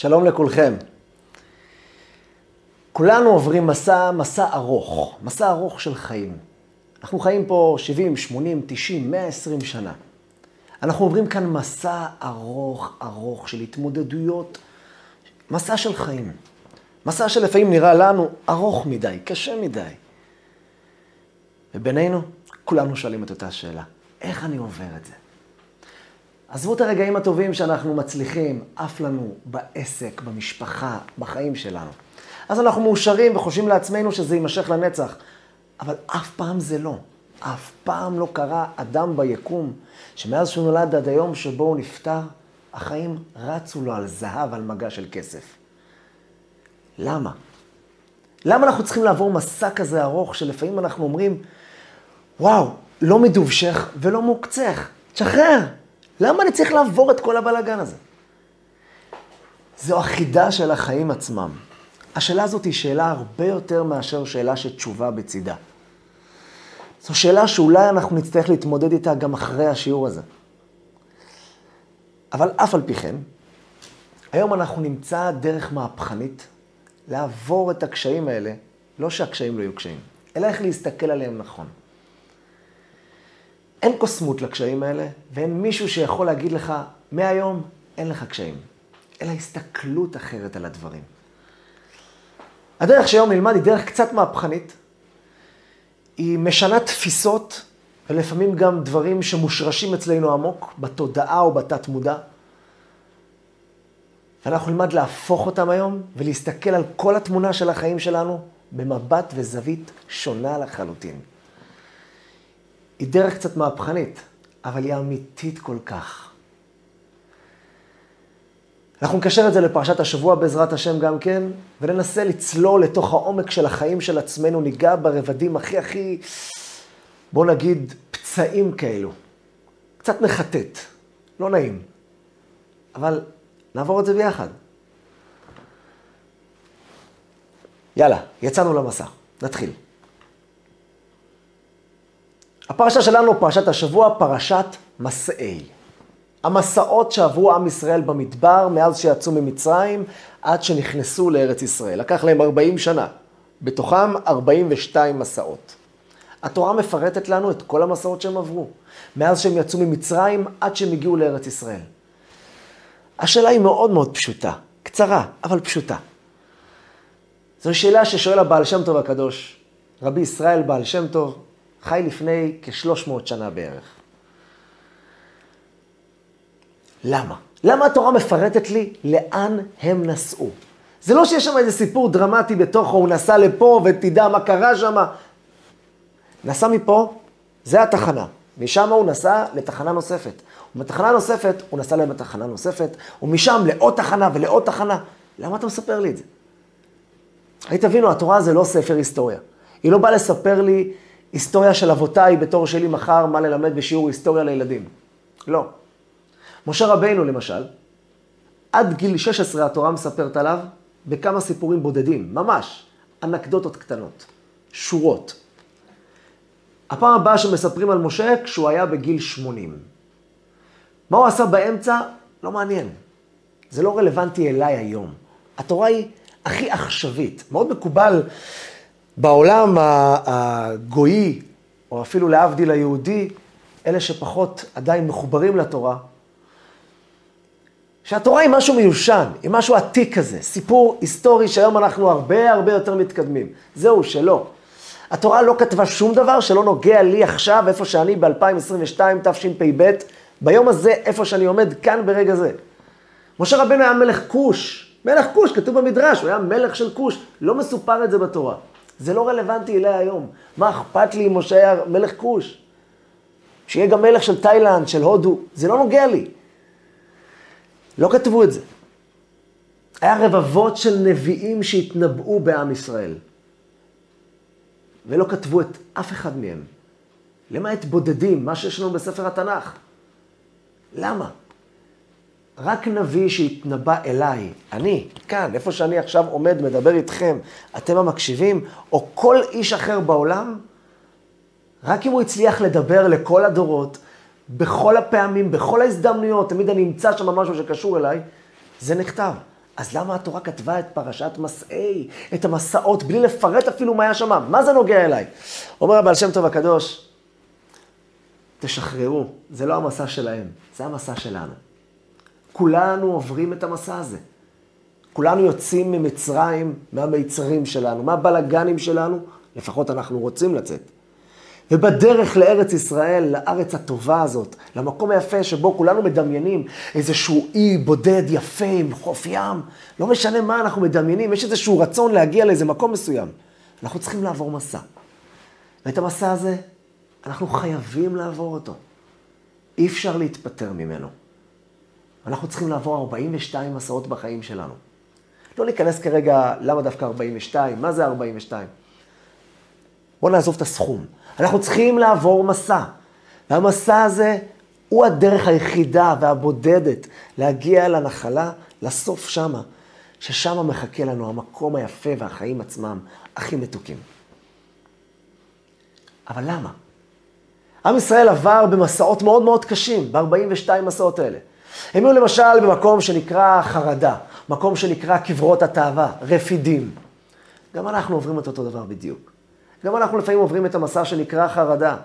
שלום לכולכם. כולנו עוברים מסע, מסע ארוך, מסע ארוך של חיים. אנחנו חיים פה 70, 80, 90, 120 שנה. אנחנו עוברים כאן מסע ארוך ארוך של התמודדויות, מסע של חיים. מסע שלפעמים נראה לנו ארוך מדי, קשה מדי. ובינינו, כולנו שואלים את אותה שאלה, איך אני עובר את זה? עזבו את הרגעים הטובים שאנחנו מצליחים, עף לנו בעסק, במשפחה, בחיים שלנו. אז אנחנו מאושרים וחושבים לעצמנו שזה יימשך לנצח. אבל אף פעם זה לא. אף פעם לא קרה אדם ביקום שמאז שהוא נולד עד היום שבו הוא נפטר, החיים רצו לו על זהב, על מגע של כסף. למה? למה אנחנו צריכים לעבור מסע כזה ארוך שלפעמים אנחנו אומרים, וואו, לא מדובשך ולא מוקצך, תשחרר. למה אני צריך לעבור את כל הבלאגן הזה? זו החידה של החיים עצמם. השאלה הזאת היא שאלה הרבה יותר מאשר שאלה שתשובה בצידה. זו שאלה שאולי אנחנו נצטרך להתמודד איתה גם אחרי השיעור הזה. אבל אף על פי כן, היום אנחנו נמצא דרך מהפכנית לעבור את הקשיים האלה, לא שהקשיים לא יהיו קשיים, אלא איך להסתכל עליהם נכון. אין קוסמות לקשיים האלה, ואין מישהו שיכול להגיד לך, מהיום אין לך קשיים, אלא הסתכלות אחרת על הדברים. הדרך שהיום נלמד היא דרך קצת מהפכנית. היא משנה תפיסות, ולפעמים גם דברים שמושרשים אצלנו עמוק, בתודעה או בתת מודע. ואנחנו נלמד להפוך אותם היום ולהסתכל על כל התמונה של החיים שלנו במבט וזווית שונה לחלוטין. היא דרך קצת מהפכנית, אבל היא אמיתית כל כך. אנחנו נקשר את זה לפרשת השבוע בעזרת השם גם כן, וננסה לצלול לתוך העומק של החיים של עצמנו, ניגע ברבדים הכי הכי, בוא נגיד, פצעים כאלו. קצת נחטט, לא נעים, אבל נעבור את זה ביחד. יאללה, יצאנו למסע, נתחיל. הפרשה שלנו, פרשת השבוע, פרשת מסעי. המסעות שעברו עם ישראל במדבר מאז שיצאו ממצרים עד שנכנסו לארץ ישראל. לקח להם 40 שנה, בתוכם 42 מסעות. התורה מפרטת לנו את כל המסעות שהם עברו, מאז שהם יצאו ממצרים עד שהם הגיעו לארץ ישראל. השאלה היא מאוד מאוד פשוטה, קצרה, אבל פשוטה. זו שאלה ששואל הבעל שם טוב הקדוש, רבי ישראל בעל שם טוב, חי לפני כ-300 שנה בערך. למה? למה התורה מפרטת לי לאן הם נסעו? זה לא שיש שם איזה סיפור דרמטי בתוכו, הוא נסע לפה ותדע מה קרה שם. נסע מפה, זה התחנה. משם הוא נסע לתחנה נוספת. ומתחנה נוספת, הוא נסע להם לתחנה נוספת, ומשם לעוד תחנה ולעוד תחנה. למה אתה מספר לי את זה? היי תבינו, התורה זה לא ספר היסטוריה. היא לא באה לספר לי היסטוריה של אבותיי בתור שלי מחר, מה ללמד בשיעור היסטוריה לילדים. לא. משה רבינו למשל, עד גיל 16 התורה מספרת עליו בכמה סיפורים בודדים, ממש, אנקדוטות קטנות, שורות. הפעם הבאה שמספרים על משה כשהוא היה בגיל 80. מה הוא עשה באמצע? לא מעניין. זה לא רלוונטי אליי היום. התורה היא הכי עכשווית. מאוד מקובל בעולם הגויי, או אפילו להבדיל היהודי, אלה שפחות עדיין מחוברים לתורה, שהתורה היא משהו מיושן, היא משהו עתיק כזה, סיפור היסטורי שהיום אנחנו הרבה הרבה יותר מתקדמים. זהו, שלא. התורה לא כתבה שום דבר שלא נוגע לי עכשיו, איפה שאני ב-2022, תשפ"ב, ביום הזה, איפה שאני עומד, כאן ברגע זה. משה רבנו היה מלך כוש, מלך כוש, כתוב במדרש, הוא היה מלך של כוש, לא מסופר את זה בתורה. זה לא רלוונטי אליה היום. מה אכפת לי אם משה היה מלך כוש? שיהיה גם מלך של תאילנד, של הודו, זה לא נוגע לי. לא כתבו את זה. היה רבבות של נביאים שהתנבאו בעם ישראל. ולא כתבו את אף אחד מהם. למעט בודדים, מה שיש לנו בספר התנ"ך. למה? רק נביא שהתנבא אליי, אני, כאן, איפה שאני עכשיו עומד, מדבר איתכם, אתם המקשיבים, או כל איש אחר בעולם, רק אם הוא הצליח לדבר לכל הדורות, בכל הפעמים, בכל ההזדמנויות, תמיד אני אמצא שם משהו שקשור אליי, זה נכתב. אז למה התורה כתבה את פרשת מסעי, את המסעות, בלי לפרט אפילו מה היה שם? מה זה נוגע אליי? אומר הבעל שם טוב הקדוש, תשחררו, זה לא המסע שלהם, זה המסע שלנו. כולנו עוברים את המסע הזה. כולנו יוצאים ממצרים, מהמיצרים שלנו, מהבלגנים שלנו, לפחות אנחנו רוצים לצאת. ובדרך לארץ ישראל, לארץ הטובה הזאת, למקום היפה שבו כולנו מדמיינים איזשהו אי בודד יפה עם חוף ים, לא משנה מה אנחנו מדמיינים, יש איזשהו רצון להגיע לאיזה מקום מסוים. אנחנו צריכים לעבור מסע. ואת המסע הזה, אנחנו חייבים לעבור אותו. אי אפשר להתפטר ממנו. אנחנו צריכים לעבור 42 מסעות בחיים שלנו. לא ניכנס כרגע למה דווקא 42, מה זה 42. בואו נעזוב את הסכום. אנחנו צריכים לעבור מסע. והמסע הזה הוא הדרך היחידה והבודדת להגיע לנחלה, לסוף שמה, ששם מחכה לנו המקום היפה והחיים עצמם הכי מתוקים. אבל למה? עם ישראל עבר במסעות מאוד מאוד קשים, ב-42 מסעות האלה. הם היו למשל במקום שנקרא חרדה, מקום שנקרא קברות התאווה, רפידים. גם אנחנו עוברים את אותו דבר בדיוק. גם אנחנו לפעמים עוברים את המסע שנקרא חרדה.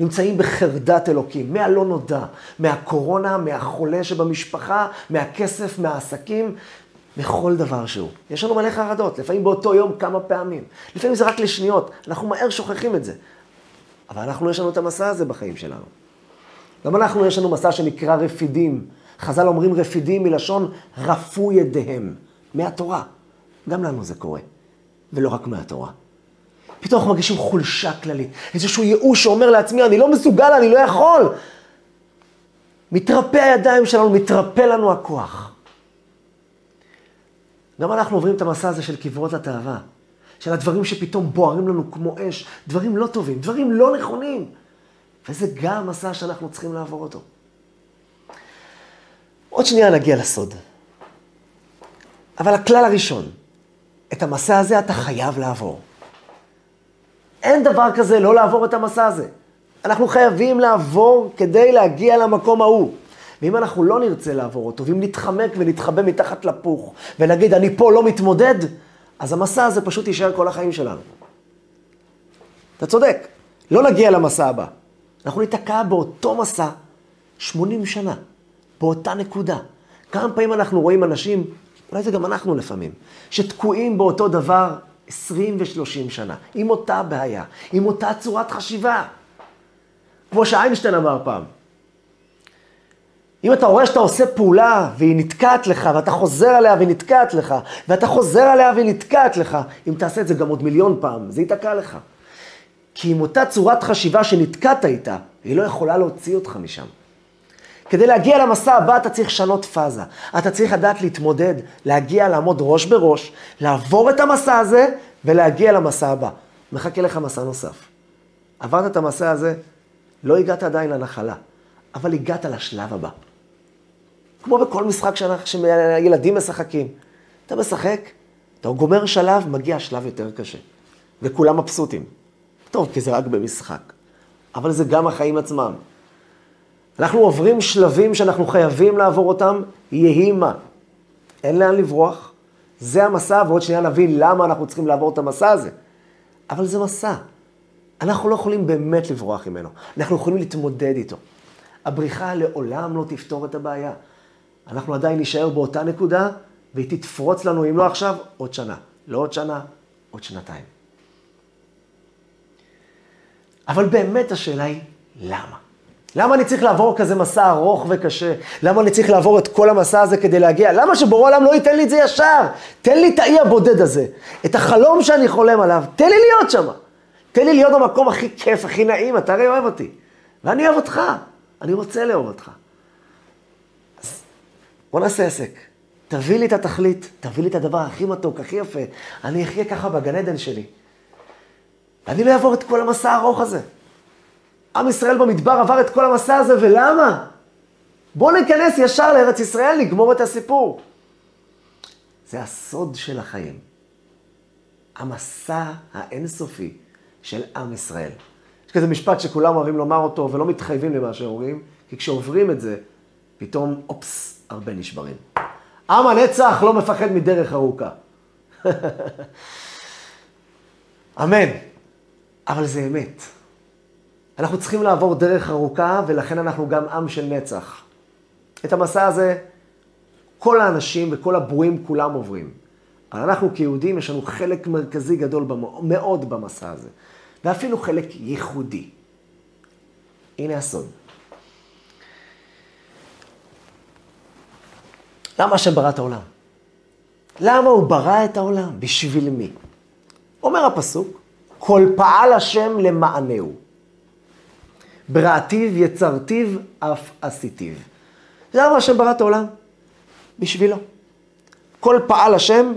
נמצאים בחרדת אלוקים, מהלא נודע, מהקורונה, מהחולה שבמשפחה, מהכסף, מהעסקים, מכל דבר שהוא. יש לנו מלא חרדות, לפעמים באותו יום כמה פעמים. לפעמים זה רק לשניות, אנחנו מהר שוכחים את זה. אבל אנחנו, יש לנו את המסע הזה בחיים שלנו. גם אנחנו, יש לנו מסע שנקרא רפידים. חז"ל אומרים רפידים מלשון רפו ידיהם, מהתורה. גם לנו זה קורה, ולא רק מהתורה. פתאום אנחנו מרגישים חולשה כללית, איזשהו ייאוש שאומר לעצמי, אני לא מסוגל, אני לא יכול. מתרפא הידיים שלנו, מתרפא לנו הכוח. גם אנחנו עוברים את המסע הזה של קברות התאווה, של הדברים שפתאום בוערים לנו כמו אש, דברים לא טובים, דברים לא נכונים. וזה גם מסע שאנחנו צריכים לעבור אותו. עוד שנייה נגיע לסוד. אבל הכלל הראשון, את המסע הזה אתה חייב לעבור. אין דבר כזה לא לעבור את המסע הזה. אנחנו חייבים לעבור כדי להגיע למקום ההוא. ואם אנחנו לא נרצה לעבור אותו, ואם נתחמק ונתחבא מתחת לפוך, ונגיד, אני פה לא מתמודד, אז המסע הזה פשוט יישאר כל החיים שלנו. אתה צודק, לא נגיע למסע הבא. אנחנו ניתקע באותו מסע 80 שנה, באותה נקודה. כמה פעמים אנחנו רואים אנשים, אולי זה גם אנחנו לפעמים, שתקועים באותו דבר 20 ו-30 שנה, עם אותה בעיה, עם אותה צורת חשיבה. כמו שאיינשטיין אמר פעם, אם אתה רואה שאתה עושה פעולה והיא נתקעת לך, ואתה חוזר עליה והיא נתקעת לך, ואתה חוזר עליה והיא נתקעת לך, אם תעשה את זה גם עוד מיליון פעם, זה ייתקע לך. כי עם אותה צורת חשיבה שנתקעת איתה, היא לא יכולה להוציא אותך משם. כדי להגיע למסע הבא אתה צריך לשנות פאזה. אתה צריך לדעת להתמודד, להגיע, לעמוד ראש בראש, לעבור את המסע הזה ולהגיע למסע הבא. מחכה לך מסע נוסף. עברת את המסע הזה, לא הגעת עדיין לנחלה, אבל הגעת לשלב הבא. כמו בכל משחק שילדים משחקים. אתה משחק, אתה גומר שלב, מגיע שלב יותר קשה. וכולם מבסוטים. טוב, כי זה רק במשחק. אבל זה גם החיים עצמם. אנחנו עוברים שלבים שאנחנו חייבים לעבור אותם, יהי מה. אין לאן לברוח. זה המסע, ועוד שנייה נבין למה אנחנו צריכים לעבור את המסע הזה. אבל זה מסע. אנחנו לא יכולים באמת לברוח ממנו. אנחנו יכולים להתמודד איתו. הבריחה לעולם לא תפתור את הבעיה. אנחנו עדיין נישאר באותה נקודה, והיא תתפרוץ לנו, אם לא עכשיו, עוד שנה. לא עוד שנה, עוד שנתיים. אבל באמת השאלה היא, למה? למה אני צריך לעבור כזה מסע ארוך וקשה? למה אני צריך לעבור את כל המסע הזה כדי להגיע? למה שבורא עולם לא ייתן לי את זה ישר? תן לי את האי הבודד הזה, את החלום שאני חולם עליו, תן לי להיות שם. תן לי להיות במקום הכי כיף, הכי נעים, אתה הרי אוהב אותי. ואני אוהב אותך, אני רוצה לאהוב אותך. אז בוא נעשה עסק. תביא לי את התכלית, תביא לי את הדבר הכי מתוק, הכי יפה. אני אחיה ככה בגן עדן שלי. ואני לא אעבור את כל המסע הארוך הזה. עם ישראל במדבר עבר את כל המסע הזה, ולמה? בואו ניכנס ישר לארץ ישראל, נגמור את הסיפור. זה הסוד של החיים. המסע האינסופי של עם ישראל. יש כזה משפט שכולם אוהבים לומר אותו ולא מתחייבים למה שאומרים, כי כשעוברים את זה, פתאום, אופס, הרבה נשברים. עם הנצח לא מפחד מדרך ארוכה. אמן. אבל זה אמת. אנחנו צריכים לעבור דרך ארוכה, ולכן אנחנו גם עם של נצח. את המסע הזה כל האנשים וכל הברואים כולם עוברים. אבל אנחנו כיהודים, יש לנו חלק מרכזי גדול מאוד במסע הזה, ואפילו חלק ייחודי. הנה הסוד. למה השם ברא את העולם? למה הוא ברא את העולם? בשביל מי? אומר הפסוק, כל פעל השם למענהו. בראתיו יצרתיו אף עשיתיו. למה השם ברא את העולם? בשבילו. כל פעל השם